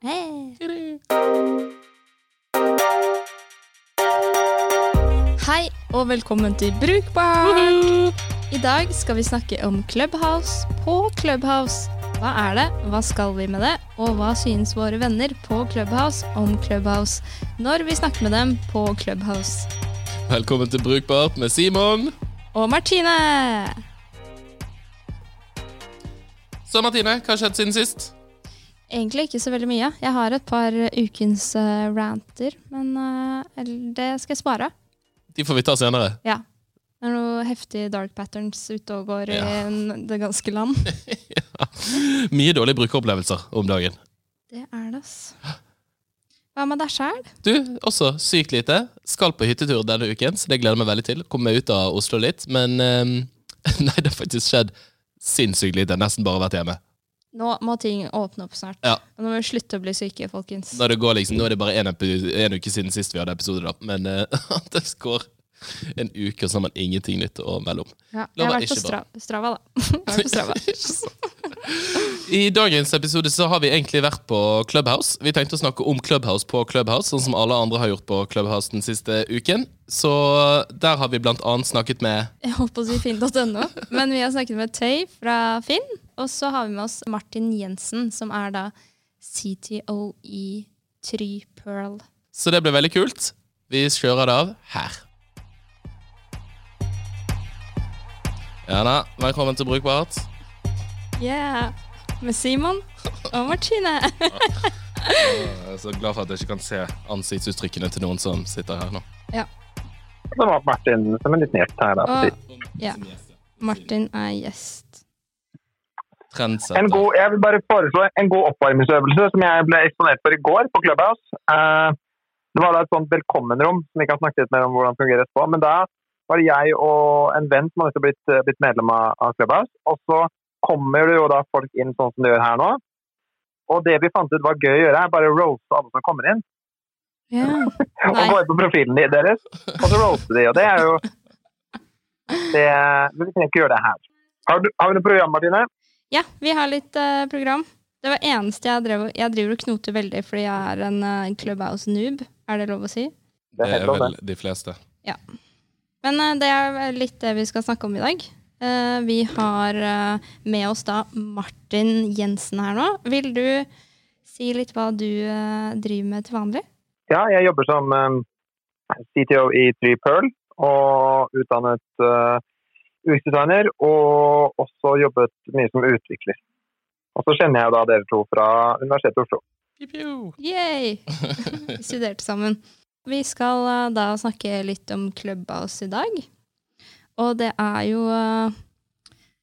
Hei. Hei, og velkommen til Brukbart! I dag skal vi snakke om Clubhouse på Clubhouse. Hva er det, hva skal vi med det, og hva synes våre venner på Clubhouse om Clubhouse når vi snakker med dem på Clubhouse? Velkommen til Brukbart med Simon. Og Martine! Så Martine, hva har skjedd siden sist? Egentlig ikke så veldig mye. Jeg har et par ukens uh, ranter, men uh, det skal jeg spare. De får vi ta senere. Ja. Det er noe heftig dark patterns ute og går Ja. i det ganske land. Mye dårlige brukeropplevelser om dagen. Det er det, ass. Hva med deg sjæl? Du, også sykt lite. Skal på hyttetur denne uken, så det gleder jeg meg veldig til. Komme meg ut av Oslo litt. Men um, nei, det har faktisk skjedd sinnssykt lite. Nesten bare vært hjemme. Nå må ting åpne opp snart. Ja. Og Nå må vi slutte å bli syke, folkens. Når det går liksom, Nå er det bare én uke siden sist vi hadde episode, da. Men uh, det går en uke, og så har man ingenting nytt å melde om. Ja, jeg har vært på Stra Strava, da. Jeg på Strava. I dagens episode så har vi egentlig vært på Clubhouse. Vi tenkte å snakke om Clubhouse på Clubhouse, sånn som alle andre har gjort på Clubhouse den siste uken. Så der har vi blant annet snakket med Jeg holdt på å si finn.no, men vi har snakket med Tøy fra Finn. Og så har vi med oss Martin Jensen, som er da CTO i Trypearl. Så det ble veldig kult. Vi kjører det av her. Ja da, velkommen til Brukbart. Yeah! Med Simon og Martine. Jeg er så glad for at jeg ikke kan se ansiktsuttrykkene til noen som sitter her nå. Ja. Det var Martin som er litt gjest her. Da. Og ja, Martin er gjest. Trendsetter. En god, jeg vil bare foreslå en god oppvarmingsøvelse som jeg ble eksponert for i går på Clubhouse. Eh, det var da et sånt velkommenrom som vi kan snakke litt mer om hvordan det fungerer etterpå. Men da var det jeg og en venn som hadde blitt, blitt medlem av av Clubhouse. Og så kommer det jo da folk inn sånn som de gjør her nå. Og det vi fant ut var gøy å gjøre, er bare å roaste alle som kommer inn. Yeah. Og gå inn på profilen deres, og så roaste de. Og det er jo det, Men vi trenger ikke gjøre det her. Har, du, har vi noe program, Martine? Ja, vi har litt uh, program. Det var eneste jeg drev Jeg driver og knoter veldig fordi jeg er en uh, Clubhouse-noob. Er det lov å si? Det er er vel de fleste. Ja. Men uh, det er litt det vi skal snakke om i dag. Eh, vi har eh, med oss da Martin Jensen her nå. Vil du si litt hva du eh, driver med til vanlig? Ja, jeg jobber som um, CTO i 3Pearl og utdannet uh, UX-designer, og også jobbet mye som utvikler. Og så kjenner jeg da dere to fra Universitetet i Oslo. Yay! Vi studerte sammen. Vi skal eh, da snakke litt om Clubhouse i dag. Og det er jo eh,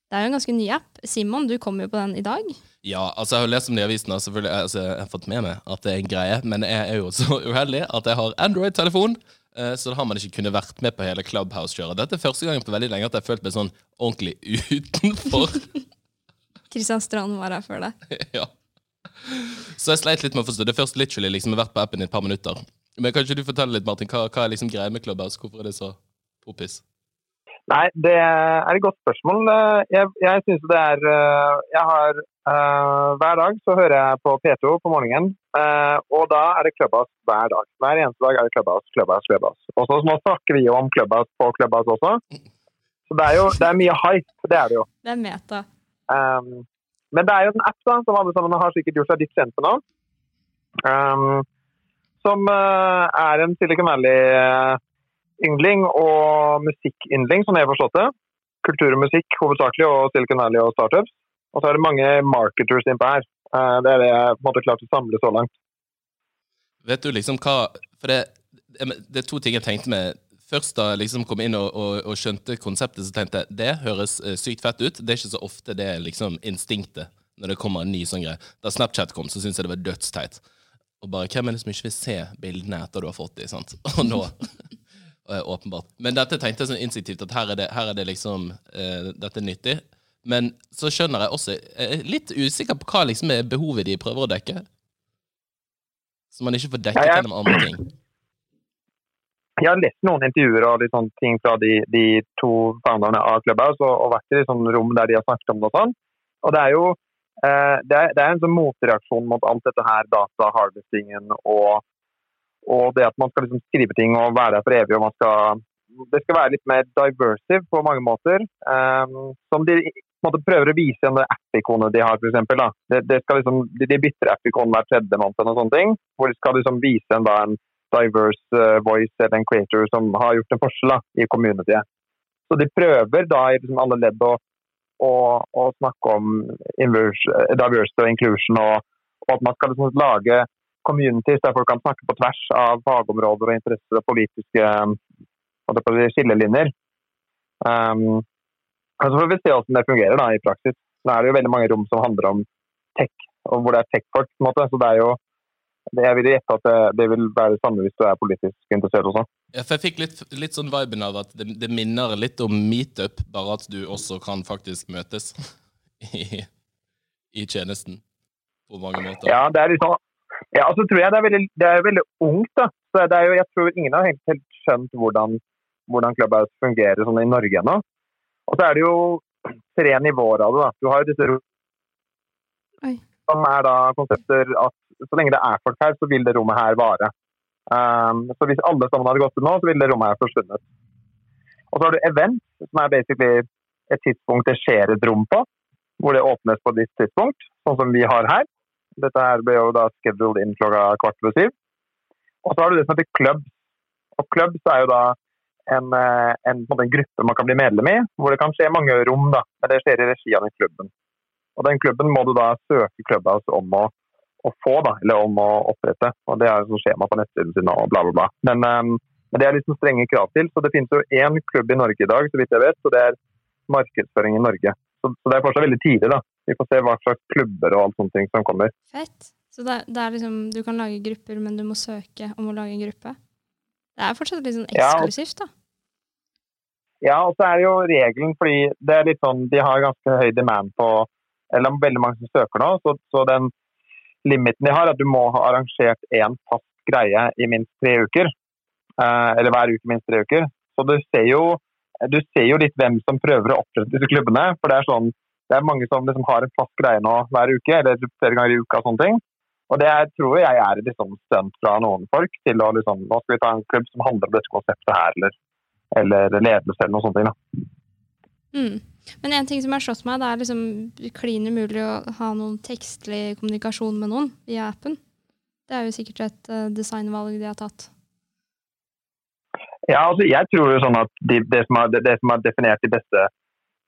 Det er jo en ganske ny app. Simon, du kom jo på den i dag. Ja, altså jeg har lest om det i avisen, og selvfølgelig, altså, jeg har fått med meg at det er en greie, men jeg er jo så uheldig at jeg har Android-telefon, så da har man ikke kunnet vært med på hele Clubhouse-kjøret. Dette er første gang på veldig lenge at jeg har følt meg sånn ordentlig utenfor. Kristian Strand var her før deg. ja. Så jeg sleit litt med å forstå. Det er først literally liksom jeg har vært på appen i et par minutter. Men kan ikke du fortelle litt, Martin, hva, hva er liksom greia med Clubhouse? Hvorfor er det så poppis? Nei, det er et godt spørsmål. Eh, Jeg, jeg synes det er eh, Jeg har eh, Hver dag så hører jeg på P2 på morgenen, eh, og da er det Clubhouse hver dag. Hver eneste dag er det Clubhouse, Clubhouse, Clubhouse. Og så nå snakker vi jo om Clubhouse på Clubhouse også. Så det er jo det er mye hype, det er det jo. Det er meta. Um, men det er jo en app da, som alle sammen har sikkert gjort seg litt kjent med nå. Um, som uh, er en Silicon Valley-yndling og musikkyndling, som jeg har forstått det. Kultur og musikk hovedsakelig, og Silicon Valley og startups. Og så er det mange marketers innpå her. Eh, det er det jeg på en måte klart å samle så langt. Vet du liksom hva For det, det er to ting jeg tenkte med. Først da jeg liksom kom inn og, og, og skjønte konseptet, så tenkte jeg det høres eh, sykt fett ut. Det er ikke så ofte det er liksom instinktet når det kommer en ny sånn greie. Da Snapchat kom, så syntes jeg det var dødsteit. Og bare, Hvem er det som ikke vil se bildene etter du har fått dem? sant? Og nå Åpenbart. Men dette tenkte jeg sånn instinktivt at her er det, her er det liksom uh, Dette er nyttig. Men så skjønner jeg også Jeg er litt usikker på hva liksom er behovet de prøver å dekke. Så man ikke får dekket Ja, gjennom andre ting. Jeg har lest noen intervjuer og litt sånne ting fra de, de to founderne av Clubhouse, og, og vært i sånn rom der de har snakket om det og sånn. Og det er jo eh, det, er, det er en sånn motreaksjon mot alt dette her, data-harvestingen og, og det at man skal liksom skrive ting og være der for evig. og man skal, Det skal være litt mer diversive på mange måter. Um, som de måte prøver å vise gjennom app-ikonet de har, f.eks. Det, det liksom, de, de bytter app-ikon hver tredje måned og sånne ting. Hvor de skal liksom vise en, da, en diverse uh, voice eller en creator som har gjort en forskjell da, i communityet. Så de prøver da i liksom alle ledd å, å, å snakke om inverse, diversity og inclusion, og, og, at man skal liksom lage communities der folk kan snakke på tvers av fagområder og interesser og politiske skillelinjer. Um, så får vi se hvordan det fungerer da, i praksis. Nå er det jo veldig mange rom som handler om tech, og hvor det er tech-folk. på en måte, så det er jo jeg vil gjette at det, det, vil være det samme hvis du er politisk interessert også. Ja, for Jeg fikk litt, litt sånn viben av at det, det, minner litt om meetup, bare at du også kan faktisk møtes i, i tjenesten på mange måter. Ja, det er litt sånn ja, altså tror jeg det er veldig, det er veldig ungt. da. Så det er jo, Jeg tror ingen har helt, helt skjønt hvordan, hvordan Clubhouse fungerer sånn i Norge ennå. Og så er det jo tre nivåer av det. da. Du har jo disse som er da konsepter at så lenge det er folk her, så vil det rommet her vare. Um, så hvis alle sammen hadde gått ut nå, så ville det rommet her forsvunnet. Og så har du event, som er basically et tidspunkt det skjer et rom på, hvor det åpnes på et visst tidspunkt, sånn som vi har her. Dette her ble jo da scheduled inn klokka kvart over syv. Og så har du det som heter clubs. Og clubs er jo da en, eh, en, en, gruppe man kan bli medlem i, hvor det kan skje mange rom. da, men Det skjer i regi av den klubben. Og Den klubben må du da søke klubben om å, å få, da, eller om å opprette. og Det er sånn skjema på nettsiden sin og bla, bla, bla. Men, um, men det er liksom strenge krav til. så Det finnes jo én klubb i Norge i dag, så vidt jeg vet, og det er markedsføring i Norge. Så, så det er fortsatt veldig tidlig. da. Vi får se hva slags klubber og alt ting som kommer. Fett. Så det, det er liksom, du kan lage grupper, men du må søke om å lage en gruppe? Det er fortsatt litt sånn eksklusivt, da? Ja, og så er det jo regelen, fordi det er litt sånn, de har ganske høy demand på eller veldig mange som søker nå. Så, så den limiten de har, er at du må ha arrangert én fast greie i minst tre uker. Eh, eller hver uke minst tre uker. Så du ser, jo, du ser jo litt hvem som prøver å opprette disse klubbene. For det er, sånn, det er mange som liksom har en fast greie nå hver uke, eller flere ganger i uka. og sånne ting. Og det tror jeg er liksom stunt fra noen folk til å liksom Nå skal vi ta en klubb som handler om dette konseptet her, eller, eller ledelse eller noe sånt. Da. Mm. Men en ting som har slått meg, det er liksom klin umulig å ha noen tekstlig kommunikasjon med noen via appen. Det er jo sikkert et uh, designvalg de har tatt. Ja, altså jeg tror jo sånn at de, det, som har, det, som har, definert de beste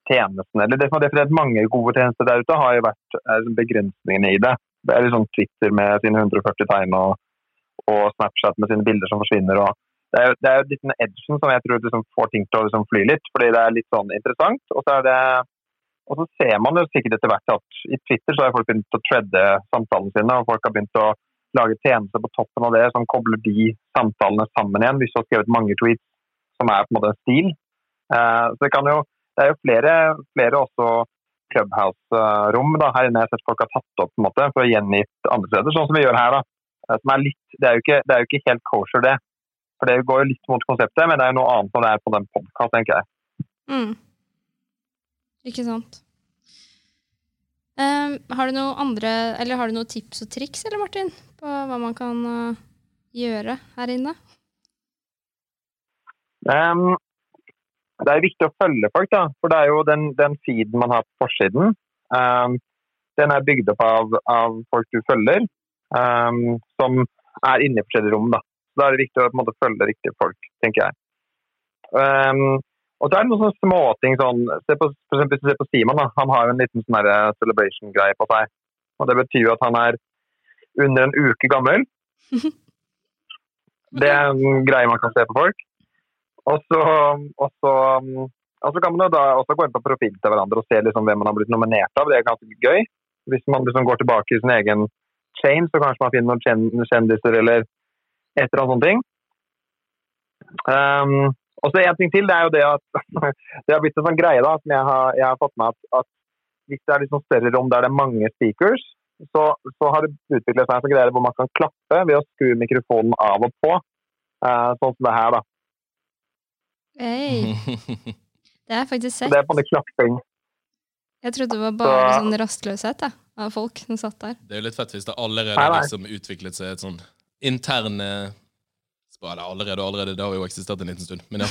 tjenestene, eller det som har definert mange gode tjenester der ute, har jo vært er begrensningene i det. Det er liksom Twitter med sine 140 tegn og, og Snapchat med sine bilder som forsvinner. og det er, det er litt den edgen som jeg tror liksom får ting til å liksom fly litt, fordi det er litt sånn interessant. Og så, det, og så ser man jo sikkert etter hvert at i Twitter så har folk begynt å tredde samtalene sine, og folk har begynt å lage tjenester på toppen av det som kobler de samtalene sammen igjen, hvis du har skrevet mange tweets som er på en måte en stil. Uh, så det jo Det er jo flere, flere også Clubhouse-rom da, her inne jeg har sett folk har tatt opp på en måte, for å gjengitt andre steder, sånn som vi gjør her. da. Eh, som er litt, det er ikke, det er jo ikke helt kosher, det. For det går jo litt mot konseptet, men det er jo noe annet når det er på den podkasten, tenker jeg. Mm. Ikke sant. Um, har du noe andre, eller har du noen tips og triks eller Martin, på hva man kan uh, gjøre her inne? Um, det er viktig å følge folk, da. For det er jo den, den feeden man har på forsiden. Um, den er bygd opp av, av folk du følger, som er inne i forskjellige rom. da. Da er det viktig å måte, følge riktige folk, tenker jeg. Um, og så er det noen sånne småting sånn se på, for eksempel, se på Simon. Da. Han har jo en liten sånn eh, celebration-greie på seg. Og Det betyr jo at han er under en uke gammel. Det er en greie man kan se på folk. Og så, og så, og så kan man jo da også gå inn på profilen til hverandre og se liksom hvem man har blitt nominert av. Det er ganske gøy. Hvis man liksom går tilbake i sin egen chain, så kanskje man finner noen kjendiser eller et eller annet sånt ting. Um, og så En ting til det er jo det at det har blitt en sånn greie da, som jeg har, jeg har fått med at, at, hvis det er liksom større rom der det er mange speakers, så, så har det utviklet seg en sånn greie hvor man kan klappe ved å skru mikrofonen av og på. Uh, sånn som det her, da. Hey. Det er faktisk sett. Det er på klapping. Jeg trodde det var bare så... sånn rastløshet. Da. av folk som satt der. Det er jo litt fett hvis det allerede nei. liksom utviklet seg et sånn interne Spa, det er allerede, allerede, det har jo eksistert en liten stund. Men ja.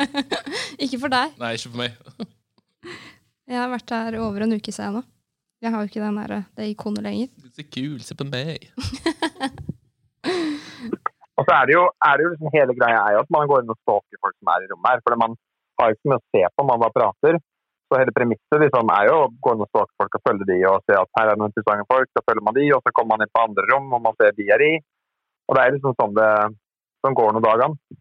Ikke for deg. Nei, ikke for meg. Jeg har vært her over en uke siden nå. Jeg har jo ikke den der, det ikonet lenger. Er så kul, se på meg. Og så er det jo, er det jo liksom hele greia er jo at man går inn og stalker folk som er i rommet her. For man har jo ikke mye å se på, man bare prater. Så hele premisset liksom er jo å gå inn og stalke folk og følge de og se at her er noen interessante folk. Så følger man de, og så kommer man inn på andre rom og man ser de er i. Og det er liksom sånn det sånn går noen dagene.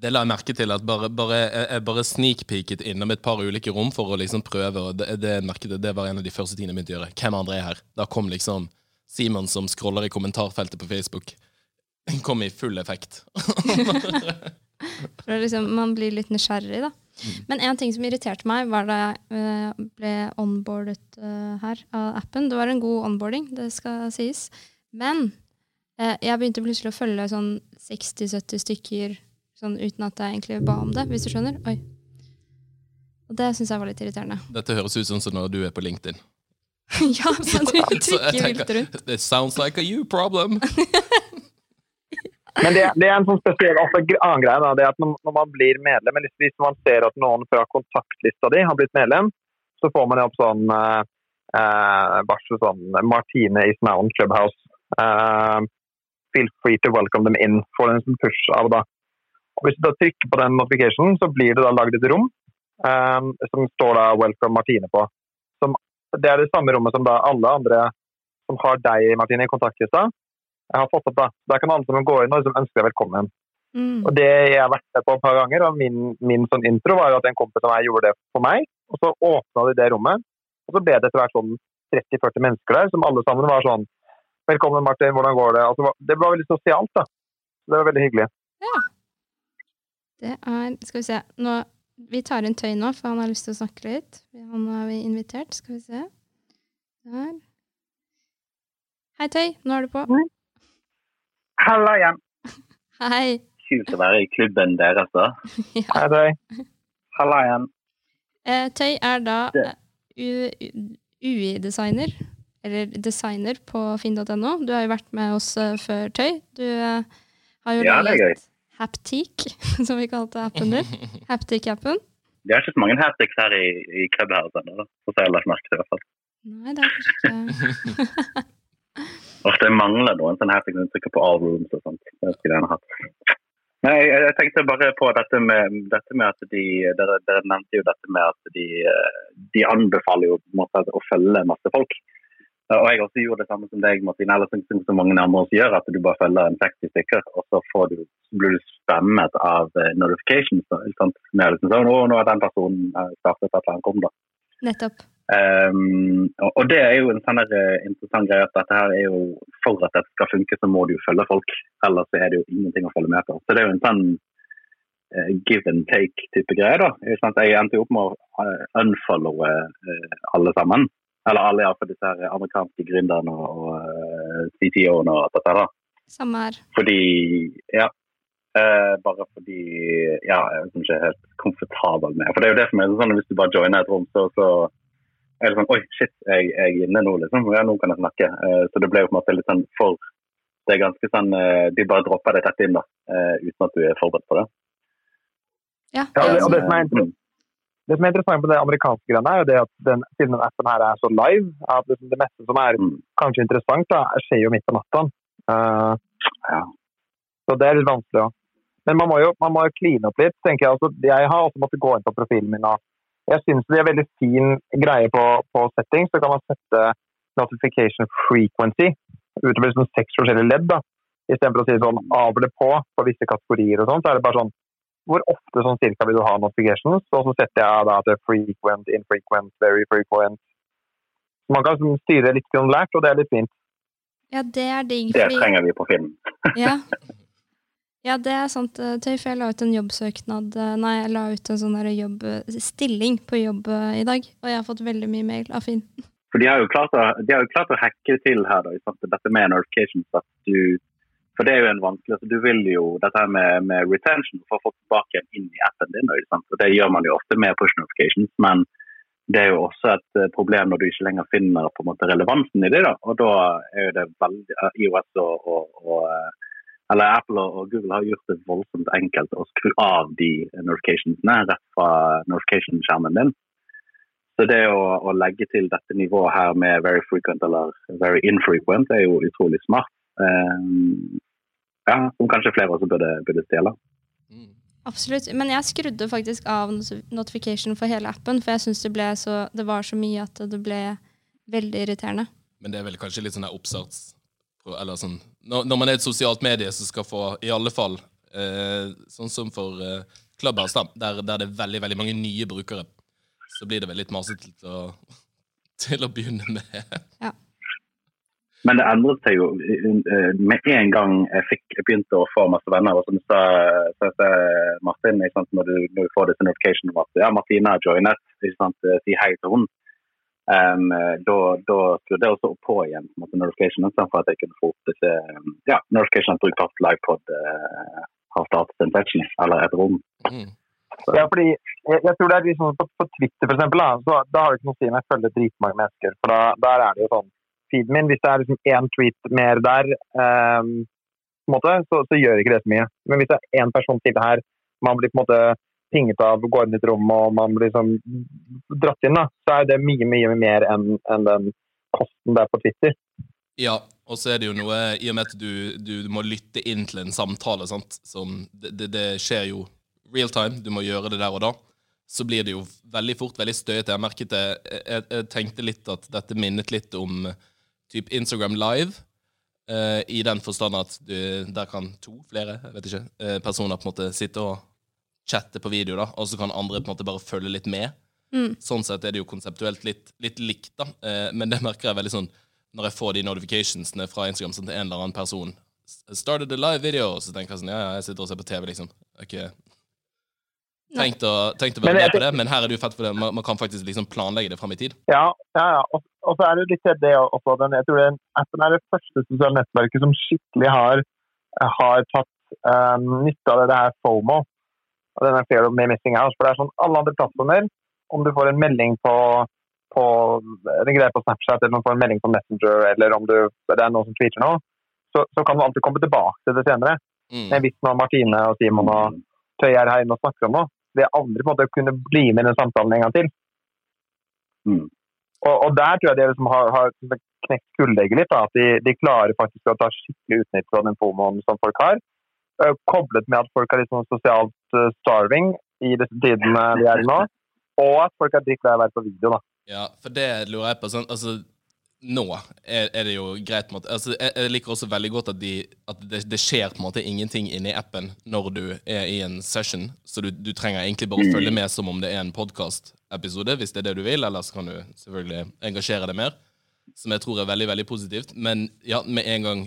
Det la jeg merke til at bare, bare, jeg bare snikpiket innom et par ulike rom for å liksom prøve, og det, det, merket, det var en av de første tingene jeg begynte å gjøre. Hvem andre er her? Da kom liksom Simon som scroller i kommentarfeltet på Facebook. Kom i full effekt. Liksom, man blir litt nysgjerrig, da. Men en ting som irriterte meg, var da jeg eh, ble onboardet eh, her av appen. Det var en god onboarding, det skal sies. Men eh, jeg begynte plutselig å følge sånn 60-70 stykker sånn uten at jeg egentlig ba om det, hvis du skjønner. Oi. Og det syns jeg var litt irriterende. Dette høres ut sånn som når du er på LinkedIn. ja, så du trykker vilt rundt. It sounds like a you problem. Men det, det er en sånn spesiell altså, annen greie. Da, det er at når, når man blir medlem, eller hvis man ser at noen fra kontaktlista di har blitt medlem, så får man opp sånn eh, eh, varsel sånn Martine is now on Clubhouse. Eh, feel free to welcome them in. Får en push av da. Og hvis du da trykker på den notificationen, så blir det da lagd et rom eh, som står da 'Welcome Martine' på. Som, det er det samme rommet som da alle andre som har deg, Martine, i kontaktlista, jeg har fått opp da. Der kan alle sammen gå inn og liksom ønske deg velkommen. Mm. Og det jeg har vært med på et par ganger, og min, min sånn intro var jo at en kompis av meg gjorde det for meg. Og så åpna de det rommet, og så ble det etter hvert sånn 30-40 mennesker der, som alle sammen var sånn Velkommen, Martin, hvordan går det? Altså, det var veldig sosialt, da. Det var veldig hyggelig. Det er Skal vi se. Nå, vi tar inn Tøy nå, for han har lyst til å snakke litt. Han har vi invitert. Skal vi se. Der. Hei, Tøy. Nå er du på. Halla igjen. Hei. Kult å være i klubben deres, da. Hei, Tøy. Halla igjen. Eh, Tøy er da UI-designer, eller designer på finn.no. Du har jo vært med oss eh, før, Tøy. Du eh, har jo Ja, laget Haptik, som vi kalte appen din. Haptik-appen. Det er ikke så mange haptics her i, i Clubhouse ennå. Så jeg har lagt merke til i hvert fall. Nei, det er kanskje ikke Åh, det mangler noen sånne her fikk du trykker på all rooms og sånt. Det skulle jeg hatt. Nei, jeg, tenkte bare på dette med, dette med at de dere, dere nevnte jo dette med at de, eh, de anbefaler jo måte å følge masse folk. Eh, Og jeg også gjorde det samme som deg, Martin, eller som, som mange andre også gjør, at du bare følger en 60 stykker, og så får du, blir du spammet av eh, notifications. Sant? Liksom sånn, å, nå har den personen startet et eller annet, kom da. Nettopp. Um, og, det er jo en sånn eh, interessant greie at dette her er jo For at dette skal funke, så må du jo følge folk. Ellers er det jo ingenting å følge med på. Så det er jo en sånn uh, give and take-type greie. da. Ikke? Jeg endte jo opp med å eh, unfollowe uh, alle sammen. Eller alle iallfall disse her amerikanske gründerne og uh, CTO-ene og dette. da. Samme her. Fordi Ja. Uh, bare fordi ja, jeg er ikke helt komfortabel med For det er jo det som er sånn hvis du bare joiner et rom, så, så er det sånn Oi, shit, jeg, jeg er inne nå, liksom. Ja, nå kan jeg snakke. Eh, så det ble jo på en måte litt sånn for Det er ganske sånn eh, De bare dropper det tett inn, da. eh, uten at du er forberedt på det. Ja. Ja, det, og det, som er det som er interessant med det amerikanske greiene, er jo det at den, siden den appen her er så live, at liksom det meste som er Mm. kanskje interessant, da, skjer jo midt på natta. Uh, Ja. Så det er litt vanskelig òg. Men man må jo man må jo kline opp litt. tenker Jeg altså, Jeg har også måttet gå inn på profilen min. og Jeg syns det er veldig fin greie på, på settings. Så kan man sette notification frequency utover liksom seks forskjellige ledd. da. Istedenfor å si sånn av eller på på visse kategorier og sånn, så er det bare sånn hvor ofte sånn cirka vil du ha notifications? Og så setter jeg da til frequent, infrequent, very frequent. Man kan liksom styre litt lært, og det er litt fint. Ja, det er digg. Det trenger vi på film. ja. ja, det er sant, Tøyf. Jeg la ut en jobbsøknad eh, Nei, jeg la ut en sånn jobbstilling jobb, på jobb eh, i dag, og jeg har fått veldig mye mail av Finn. For de har jo klart å, jo klart å hacke til her, da, dette med notifications. For det er jo en vanskelig altså, Du vil jo dette med, med retention, få folk tilbake igjen inn i appen din. da? Og det gjør man jo ofte med push notifications, men det er jo også et eh, problem når du ikke lenger finner på en måte relevansen i det. da, og Da er jo det veldig eh, IOS og, og, og eh, eller Apple og Google har gjort det voldsomt enkelt å skru av de notificationsene rett fra notification-skjermen din. Så det å, å, legge til dette nivået her med very frequent eller very infrequent er jo utrolig smart. Um, ja, som kanskje flere også burde, burde stjele. Mm. Absolutt. Men jeg skrudde faktisk av notification for hele appen, for jeg syns det, det, var så mye at det ble veldig irriterende. Men det er vel kanskje litt sånn oppstarts... Eller sånn når, når, man er et sosialt medie som skal få, i alle fall eh, Sånn som for eh, Clubhouse, da, der, der, det er veldig veldig mange nye brukere, så blir det vel litt masete til, til, å begynne med. Ja. Men det endret seg jo med en gang jeg fikk jeg begynte å få masse venner. og som sa, sa Martin, sant, når, du, når, du, får disse notification om at ja, Martina har joinet, sant, si hei til henne. Um, da, da skrudde jeg også på igjen på måte, notification, for at jeg kunne få opp disse ja, notification at Brukbart Livepod uh, har startet en section, eller et rom. Mm. Ja, fordi jeg, jeg, tror det er liksom på, på Twitter for eksempel, da, så da har det ikke noe å si om jeg følger dritmange mennesker. For da, der er det jo sånn feeden min. Hvis det er liksom én tweet mer der, um, måte, så, så, gjør ikke det så mye. Men hvis det er én person til her, man blir på en måte pinget av, går inn i et rom og man blir liksom dratt inn, da, så er det mye mye mer enn en den posten det er på Twitter. Ja, og så er det jo noe i og med at du, du må lytte inn til en samtale, sant? som det, det, det skjer jo real time, du må gjøre det der og da så blir det jo veldig fort veldig støyete. Jeg merket det, jeg, jeg, tenkte litt at dette minnet litt om typ Instagram Live. Uh, I den forstand at du, der kan to, flere, jeg vet ikke, uh, personer på en måte sitte og chatte på video, da, og så kan andre på en måte bare følge litt med. Mm. Sånn sett er det jo konseptuelt litt, litt likt, da. Eh, men det merker jeg veldig sånn når jeg får de notificationsene fra Instagram sånn til en eller annen person. Started a live video, og så tenker jeg sånn, ja, ja, jeg sitter og ser på TV, liksom. Okay, tenkt å, tenkt å være med på det, men her er det jo fett for det. Man, man kan faktisk liksom planlegge det fram i tid. Ja, ja, ja. Og, og, så er det litt det også. Den, jeg tror den appen er det første sosiale nettverket som skikkelig har, har tatt um, nytte av det, det her FOMO. Og denne fear of missing out. For det er sånn alle andre plattformer, om du får en melding på, på en greie på Snapchat, eller om du får en melding på Messenger, eller om du, det er noen som tweeter noe, så, så, kan du alltid komme tilbake til det senere. Mm. Men hvis nå Martine og Simon og Tøy er her inne og snakker om noe, vil aldri på en måte kunne bli med i den samtalen en gang til. Mm. Og, og, der tror jeg de liksom har, har knekt gulllegget litt. Da, at de, de, klarer faktisk å ta skikkelig utnyttelse av den fomoen som folk har. Uh, koblet med at folk er sånn sosialt uh, starving i disse tidene vi er i nå. Og at folk er drittlei av å være på video. da. Ja, for det lurer jeg på. sånn, altså nå er, er, det jo greit på en måte, altså, jeg, jeg, liker også veldig godt at, de, at det, det, skjer på en måte ingenting inni appen når du er i en session. Så du, du trenger egentlig bare å følge med som om det er en podkast-episode, hvis det er det du vil. ellers kan du selvfølgelig engasjere deg mer, som jeg tror er veldig veldig positivt. Men ja, med en gang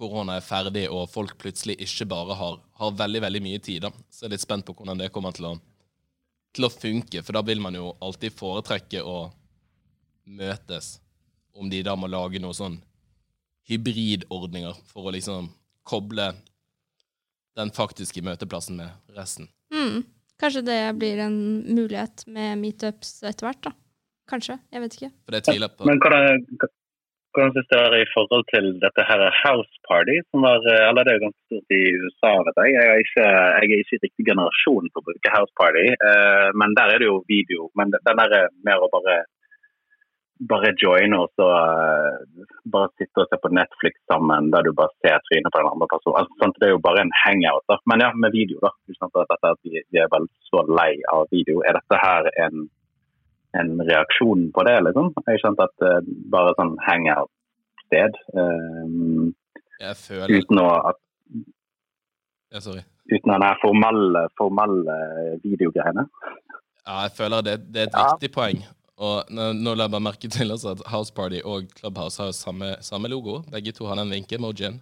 korona er ferdig og folk plutselig ikke bare har, har veldig veldig mye tid, da, så jeg er litt spent på hvordan det kommer til å, til å funke. For da vil man jo alltid foretrekke å møtes om de da må lage noen sånn hybridordninger for å liksom koble den faktiske møteplassen med resten. Mm. Kanskje det blir en mulighet med meetups etter hvert, da. Kanskje. Jeg vet ikke. For det tviler jeg på. Men hvordan, hvordan syns dere i forhold til dette her House Party, som var Eller det er jo ganske stort i USA, vet jeg. Jeg er ikke, jeg er ikke riktig generasjon for å bruke House Party, eh, men der er det jo video. Men den er mer å bare bare joine og så uh, bare sitte og se på Netflix sammen der du bare ser trynet på den andre personen. Altså, sånn, det er jo bare en hangout. Da. Men ja, med video, da. Dette, vi, vi er vel så lei av video. Er dette her en, en reaksjon på det, liksom? Jeg skjønte at uh, bare sånn hangout-sted um, Uten å at, ja, sorry. Uten den formelle, formelle videogreiene. Ja, jeg føler det, det er et ja. viktig poeng. Og nå, nå la jeg bare merke til at House Party og Clubhouse har samme, samme logo. Begge to har den vinke-emojien.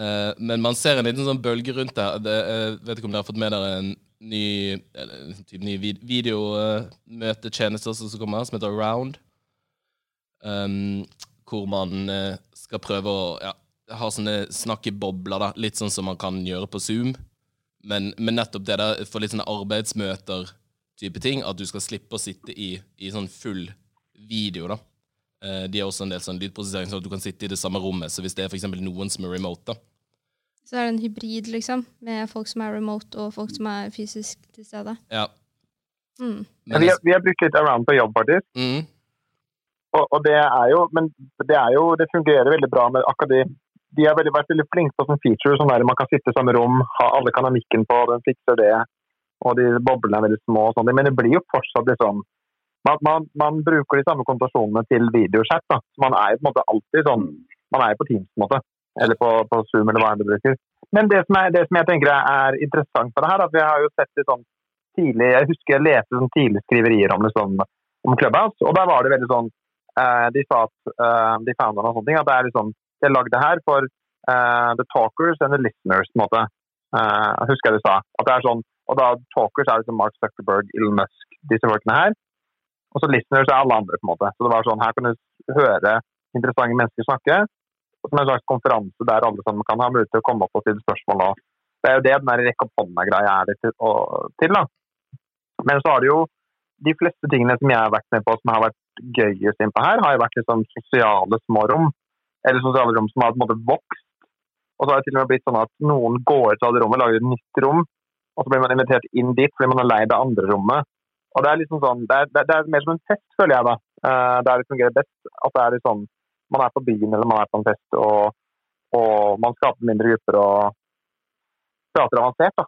Uh, men man ser en liten sånn bølge rundt der. Det, uh, vet ikke om dere har fått med dere en ny, typ, ny videomøtetjeneste som kommer, som heter Round. Um, hvor man uh, skal prøve å ja, ha sånne snakkebobler, da. Litt sånn som man kan gjøre på Zoom. Men, men nettopp det der for litt sånne arbeidsmøter type ting, at du skal slippe å sitte i, i sånn full video, da. Eh, de har også en del sånn lydprosessering, så at du kan sitte i det samme rommet. Så hvis det er for noen som er remote, da. Så er det en hybrid, liksom, med folk som er remote, og folk som er fysisk til stede. Ja. Mm. Men vi, har, vi har brukt litt around på jobb, faktisk. mm, Og, og det er jo, men det er jo, det fungerer veldig bra med akkurat de. De har veldig, vært veldig flinke på sånn feature, sånn der man kan sitte i samme rom, ha alle kan ha mikken på, den fikser det, og de boblene er veldig små og sånn. Men det blir jo fortsatt liksom man, man, man bruker de samme konnotasjonene til videochat. da. Man er jo på en måte alltid sånn Man er jo på Teams, på en måte. Eller på, på Zoom, eller hva enn du bruker. Men det som, er, det som jeg tenker er interessant for det her, at vi har jo sett litt sånn tidlig Jeg husker jeg leste sånn tidlige skriverier om, liksom, om Clubhouse, og der var det veldig sånn eh, De sa at eh, de founderne og sånne ting, at det er liksom De har det her for eh, the talkers and the listeners, på en måte. Eh, husker jeg du sa. At det er sånn, og da talkers er liksom Mark Zuckerberg, Elon Musk, disse folkene her. Og så listeners er alle andre, på en måte. Så det var sånn, her kan du høre interessante mennesker snakke. Og som en slags konferanse der alle sammen kan ha mulighet til å komme opp og stille spørsmål. Og det er jo det den der rekke opp hånda-greia er til, og, til, da. Men så har det jo de fleste tingene som jeg har vært med på som har vært gøyest innpå her, har jo vært liksom sosiale små rom. Eller sosiale rom som har på en måte vokst. Og så har det til og med blitt sånn at noen går ut av det rommet, lager et nytt rom, og så blir man invitert inn dit fordi man har leid det andre rommet. Og det er liksom sånn, det er, det er, det er mer som en fest, føler jeg da. Uh, der det fungerer best. At det er litt sånn, man er på byen eller man er på en fest, og, og man skaper mindre grupper og prater avansert, da.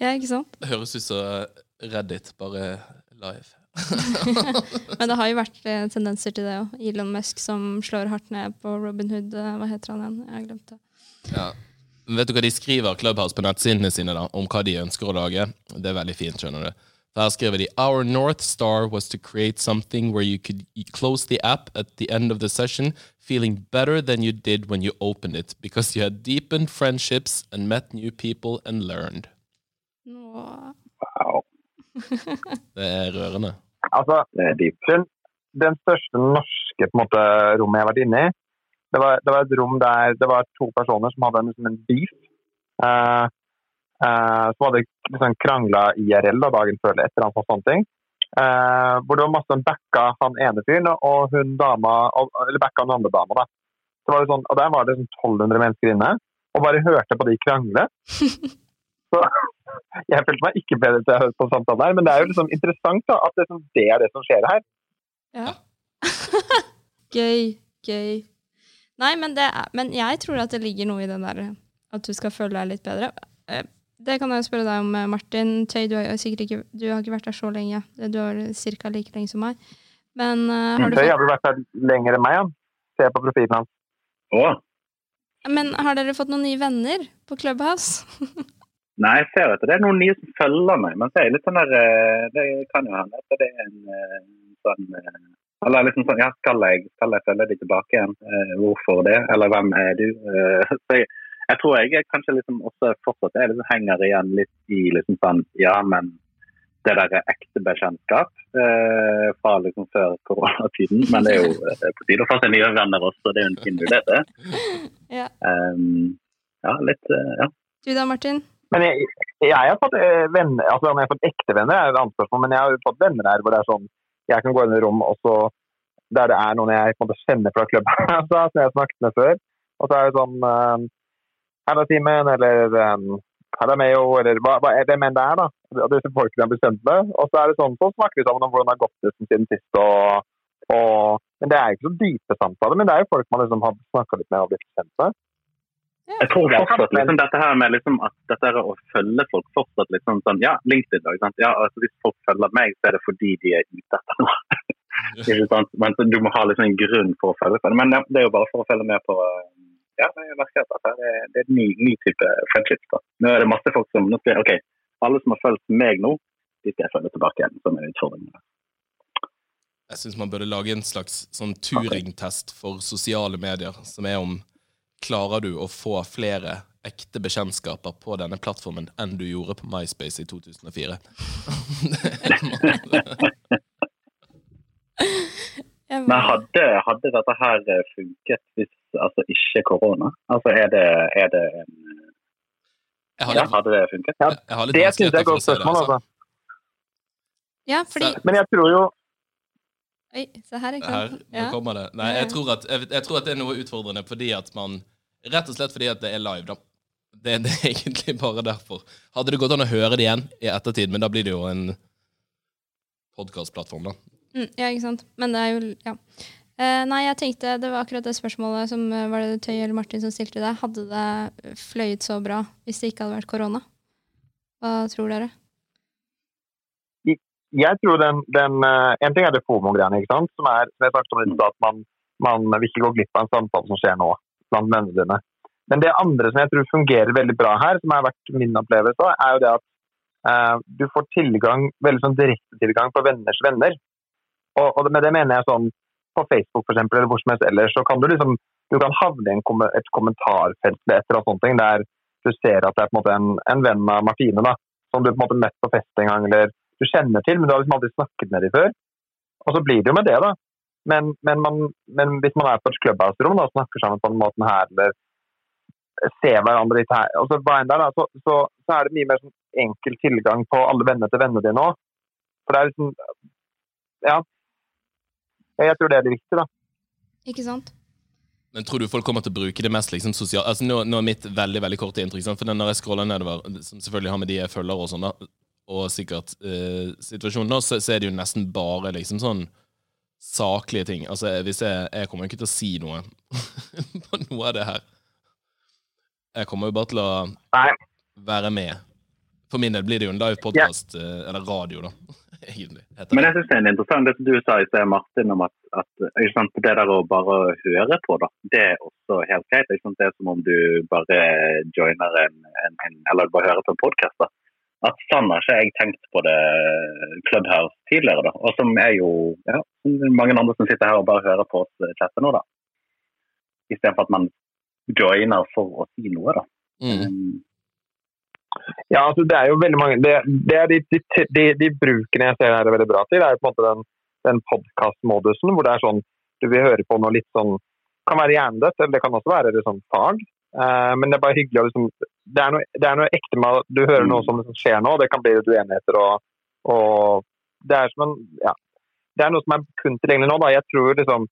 ja, ikke sant? Det høres ut som Reddit, bare live. Men det har jo vært eh, tendenser til det òg. Elon Musk som slår hardt ned på Robin Hood. eh, Hva heter han igjen? Jeg har glemt det. Ja. Vet du hva de skriver Clubhouse på nettsidene sine da, om hva de ønsker å lage? Det er veldig fint, skjønner du. Der skriver de Our North Star was to create something where you could close the app at the end of the session feeling better than you did when you opened it, because you had deepened friendships and met new people and learned. Wow. Det er rørende. Altså, Det er deep. den, den største norske på en måte, rommet jeg har vært inne i, det var, det var et rom der det var to personer som hadde en, en beef. Eh, eh, som hadde liksom krangla IRL da, dagen før eller et eller annet sånne ting. Eh, hvor det var masse som backa han ene fyren og hun dama, eller backa den andre dama. da. Så var det sånn, og Der var det sånn 1200 mennesker inne, og bare hørte på de krangle. Så jeg følte meg ikke bedre til å høre på samtalen her, men det er jo liksom interessant da, at det, som- det er det som skjer her. Ja. gøy, gøy. Nei, men, det er, men jeg tror at det ligger noe i den der at du skal føle deg litt bedre. Det kan jeg spørre deg om, eh, Martin. Tøy, du har, sikkert ikke, du har ikke vært der så lenge. Du har ca. like lenge som meg. Men uh, har, du Tøy fått, har vel vært her lenger enn meg, han. Se på profilen hans. Å, men har dere fått noen nye venner på Clubhouse? Nei, jeg ser at det er noen nye som følger meg, men så er jeg litt sånn der eh, Det kan jo hende at det er en eh, sånn Eller liksom sånn Ja, skal jeg, skal jeg følge deg tilbake igjen? Eh, Hvorfor det? Eller hvem er du? Så jeg, jeg tror jeg kanskje liksom også fortsatt jeg liksom henger igjen litt i liksom sånn Ja, men det der er ekte bekjentskap eh, fra liksom før koronatiden. Men det er jo eh, på tide å få seg nye venner også, det er jo en fin mulighet, det. Ja. Um, ja, litt uh, Ja. Du da, Martin? Men jeg, jeg har fått eh, venner, altså om jeg har fått ekte venner er et annet spørsmål, men jeg har fått venner her hvor det er sånn, jeg kan gå inn i rom, og så, der det er noen jeg på en måte kjenner fra klubben, altså, som jeg har snakket med før, og så er det sånn, um, er timen, eller um, er eller hva, hva er det men det er da, og disse folkene har bestemt med, og så er det sånn, så snakker vi sammen om hvordan det har gått liksom, siden sist, og, og, men det er ikke så dype samtaler, men det er jo folk man liksom har snakket litt med og blitt kjent med. Jeg tror fortsatt liksom, dette her med liksom, at dette er å følge folk fortsatt litt sånn, sånn Ja, LinkedIn, da. sant? Ja, altså, hvis folk følger meg, så er det fordi de er ute etter noe. Men så du må ha liksom en grunn for å følge med. Men det- det er jo bare for å følge med på eh, Ja, jeg merker at dette er, det er en ny, ny type friendship. da. Nå er det masse folk som nå skal, OK, alle som har fulgt meg nå, de skal jeg følge tilbake igjen. Som er utfordringen. Jeg syns man burde lage en slags sånn Turing-test for sosiale medier, som er om klarer du å få flere ekte bekjentskaper på denne plattformen enn du gjorde på MySpace i 2004. Men hadde, hadde dette her funket hvis altså ikke korona? Altså er det, er det en Jeg har Ja, hadde det funket? Ja, jeg har litt Det syns jeg er et godt spørsmål, altså. Ja, fordi Men jeg tror jo Oi, se her, ikke Her, Ja. kommer det. Nei, jeg tror, at, jeg, jeg tror at det er noe utfordrende fordi at man Rett og slett fordi at det er live, da. Det, det er egentlig bare derfor. Hadde det gått an å høre det igjen i ettertid, men da blir det jo en podkastplattform, da. Mm, ja, ikke sant. Men det er jo Ja. Eh, nei, jeg tenkte det var akkurat det spørsmålet som eh, var det Tøy eller Martin som stilte det. Hadde det fløyet så bra hvis det ikke hadde vært korona? Hva tror dere? jeg tror den, den eh, En ting er det FOMO-greiene, som er jeg snakket om at man, man vil ikke gå glipp av en samtale som skjer nå blant menneskene. Men det andre som jeg tror fungerer veldig bra her, som har vært min opplevelse, er jo det at eh, du får tilgang, veldig sånn direkte tilgang på venners venner. Og, og med det mener jeg sånn på Facebook for eksempel, eller hvor som helst ellers, så kan du liksom du kan havne i kom et kommentarfelt eller et eller annet sånt, ting, der du ser at det er på en måte en, en venn av Martine da, som du på en måte møtt på fest en gang, eller du kjenner til, men du har liksom aldri snakket med dem før. Og så blir det jo med det, da. Men, men, man, men hvis man er på et clubhouse-rom og snakker sammen på den måten her, eller ser hverandre litt her, og hva enn det så, så, så er det mye mer sånn enkel tilgang på alle vennene til vennene dine òg. For det er liksom Ja. Jeg tror det er det viktige, da. Ikke sant? Men tror du folk kommer til å bruke det mest liksom sosialt altså, nå, nå er mitt veldig veldig korte inntrykk. Sant? For når jeg scroller nedover, som selvfølgelig har med de jeg følger, og sånn da, og sikkert eh, situasjonen nå, så, så er det jo nesten bare liksom sånn saklige ting. Altså, hvis jeg, jeg kommer ikke til å si noe på noe av det her. Jeg kommer jo bare til å være med. For min del blir det jo en live podkast, eller radio, da. Egentlig. Men jeg synes det er interessant det som du sa i sted, Martin, om at, at sant, det der å bare høre på, da, det er også helt greit. Det er som om du bare joiner en, en, en eller bare hører på en podkast. At sånn har ikke jeg tenkt på det Clubhouse tidligere, da. Og som er jo ja, mange andre som sitter her og bare hører på oss chatte nå, da. Istedenfor at man joiner for å si noe, da. Mm. Ja, altså det er jo veldig mange Det, det er de, de, de, de brukene jeg ser her er veldig bra til, det er på en måte den, den podkast-modusen hvor det er sånn du vil høre på noe litt sånn kan være hjernedødt, eller det kan også være liksom fag. Eh, men det er bare hyggelig å liksom Det er noe, det er noe ekte med at du hører noe som liksom skjer nå, det kan bli litt uenigheter og, og Det er en Ja. Det er noe som er kun tilgjengelig nå, da. Jeg tror liksom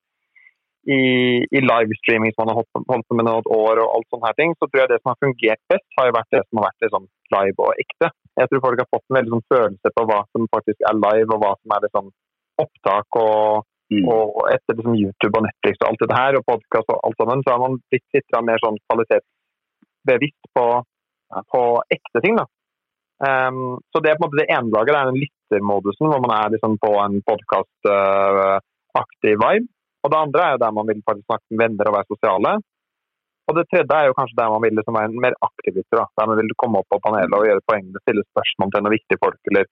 i, i livestreaming som man har holdt, på med noen år og alt sånne her ting, så tror jeg det som har fungert best, har jo vært det som har vært liksom live og ekte. Jeg tror folk har fått en veldig sånn følelse på hva som faktisk er live, og hva som er liksom opptak og, mm. og etter liksom YouTube og Netflix og alt det her, og podkast og alt sammen, så har man blitt litt mer sånn kvalitetsbevisst på, på ekte ting, da. Um, så det er på en måte det ene laget, det er den lyttermodusen, hvor man er liksom på en podkastaktiv vibe. Og det andre er jo der man vil faktisk snakke med venner og være sosiale. Og det tredje er jo kanskje der man vil liksom være mer aktiv da. Der man vil komme opp på panelet og gjøre poengene, stille spørsmål til noen viktige folk, eller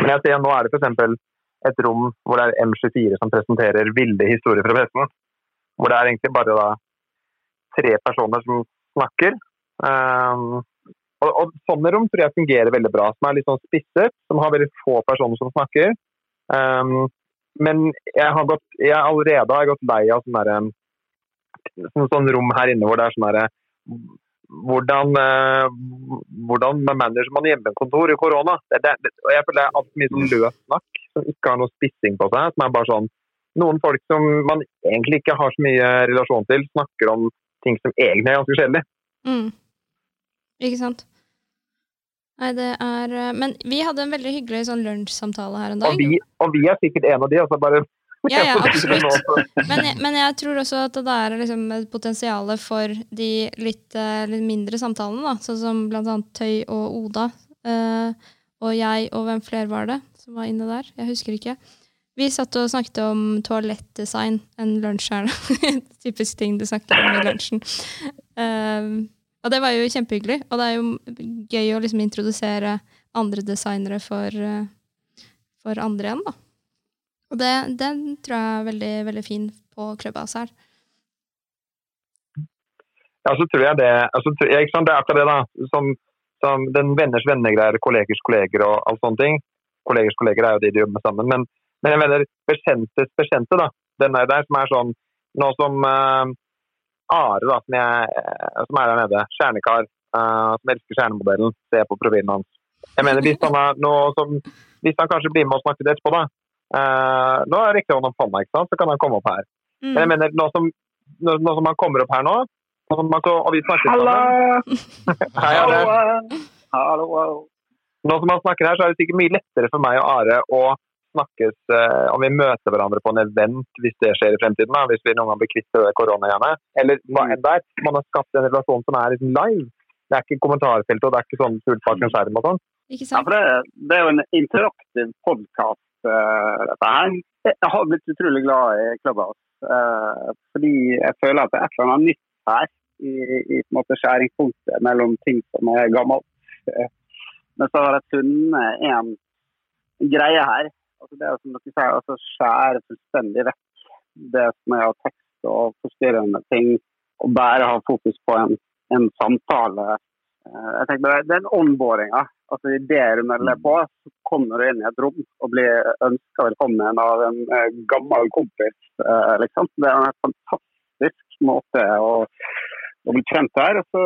Men jeg ser nå er det f.eks. et rom hvor det er M24 som presenterer ville historier fra pressen. Hvor det er egentlig bare da tre personer som snakker. Um, og, og sånne rom tror jeg fungerer veldig bra, som er litt sånn spisset, som har veldig få personer som snakker. Um, men jeg har, gått, jeg allerede har gått lei av sånne, sånne, sånne rom her inne hvor det er sånn herre hvordan, eh, hvordan manager man hjemmekontor i korona? Og jeg føler det er altfor mye sånn løs snakk som ikke har noe spissing på seg. som er bare sånn, Noen folk som man egentlig ikke har så mye relasjon til, snakker om ting som egentlig er ganske kjedelig. Mm. Ikke sant? Nei, det er eh, Men vi hadde en veldig hyggelig sånn lunsjsamtale her en dag. Og vi, og vi er sikkert en av de. altså bare Ja, ja, så- Men jeg, men jeg tror også at det er liksom et potensial for de litt, eh, litt mindre samtalene, da. Sånn som blant annet Tøy og Oda. eh, og jeg og hvem flere var det som var inne der? Jeg husker ikke. Vi satt og snakket om toalettdesign en lunsj her. da. Typisk ting du snakker om i lunsjen. Eh, og det var jo kjempehyggelig. Og det er jo gøy å liksom introdusere andre designere for, eh, for andre igjen, da. Og det, den tror jeg er veldig, veldig fin på Clubhouse her. Ja, så tror jeg det altså, tror jeg, Det er akkurat det, da. Som, som den venners venner-greier, kollegers kolleger og alt sånne ting. Kollegers kolleger er jo de de jobber med sammen. Men, men jeg mener bekjentes bekjente, da. Den der, der som er sånn Nå som uh, Are, da, som, jeg, eh, som er der nede, kjernekar, uh, som elsker stjernemodellen, ser på profilen hans. Jeg mener, Hvis han, er noe som, hvis han kanskje blir med og snakker etterpå, da. uh, nå er riktig om fondet, ikke sant? så kan han komme opp her. Mm. Men jeg mener, nå som, nå, nå som han kommer opp her nå, og, som og vi snakker sammen Hei, Are. Hallo. Nå som han snakker her, så er det sikkert mye lettere for meg og Are å snakkes eh, om vi møter hverandre på en event hvis det skjer i fremtiden. Da, hvis vi noen gang blir kvitt det koronagreiene. Eller hva enn det er. Man har skapt en relasjon som er liksom live. Det er ikke kommentarfelt og det er ikke sånn skjult bak en skjerm og sånn. Ikke Ja, for det, det er jo en interaktiv podkast, dette her. Jeg har blitt utrolig glad i Clubhouse. uh, fordi jeg føler at det er et eller annet nytt her i, i på en måte, skjæringspunktet mellom ting som er gammelt. Eh, Men så har jeg funnet en greie her. Altså det er som dere sier, altså skjære fullstendig vekk det som er av tekst og forstyrrende ting, og bare ha fokus på en, en samtale. Eh, Jeg tenker bare, Den onboardinga, altså idet du melder på, så kommer du inn i et rom og blir ønska velkommen av en eh, gammel kompis. eh, liksom. Det er en fantastisk måte å, å bli kjent her. Og så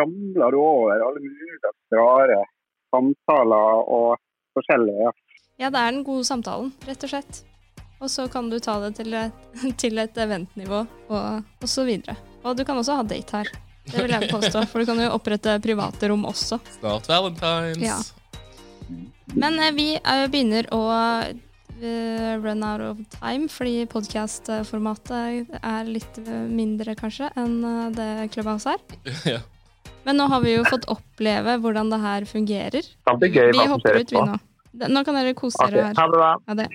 ramler du over alle mulige rare samtaler og forskjellige. Ja, det er den gode samtalen, rett og slett. Og så kan du ta det til et, til et eventnivå, og, og så videre. Og du kan også ha date her. Det vil jeg påstå, for du kan jo opprette private rom også. Snart valentines. Ja. Men eh, vi eh, begynner å eh, run out of time, fordi podkast-formatet er litt mindre kanskje enn eh, det Clubhouse er. ja. Men nå har vi jo fått oppleve hvordan det her fungerer. Det blir gøy Vi hva som hopper skjer ut, vi etterpå. nå. Nå kan dere kose dere dere her. Ha det bra. Ha det.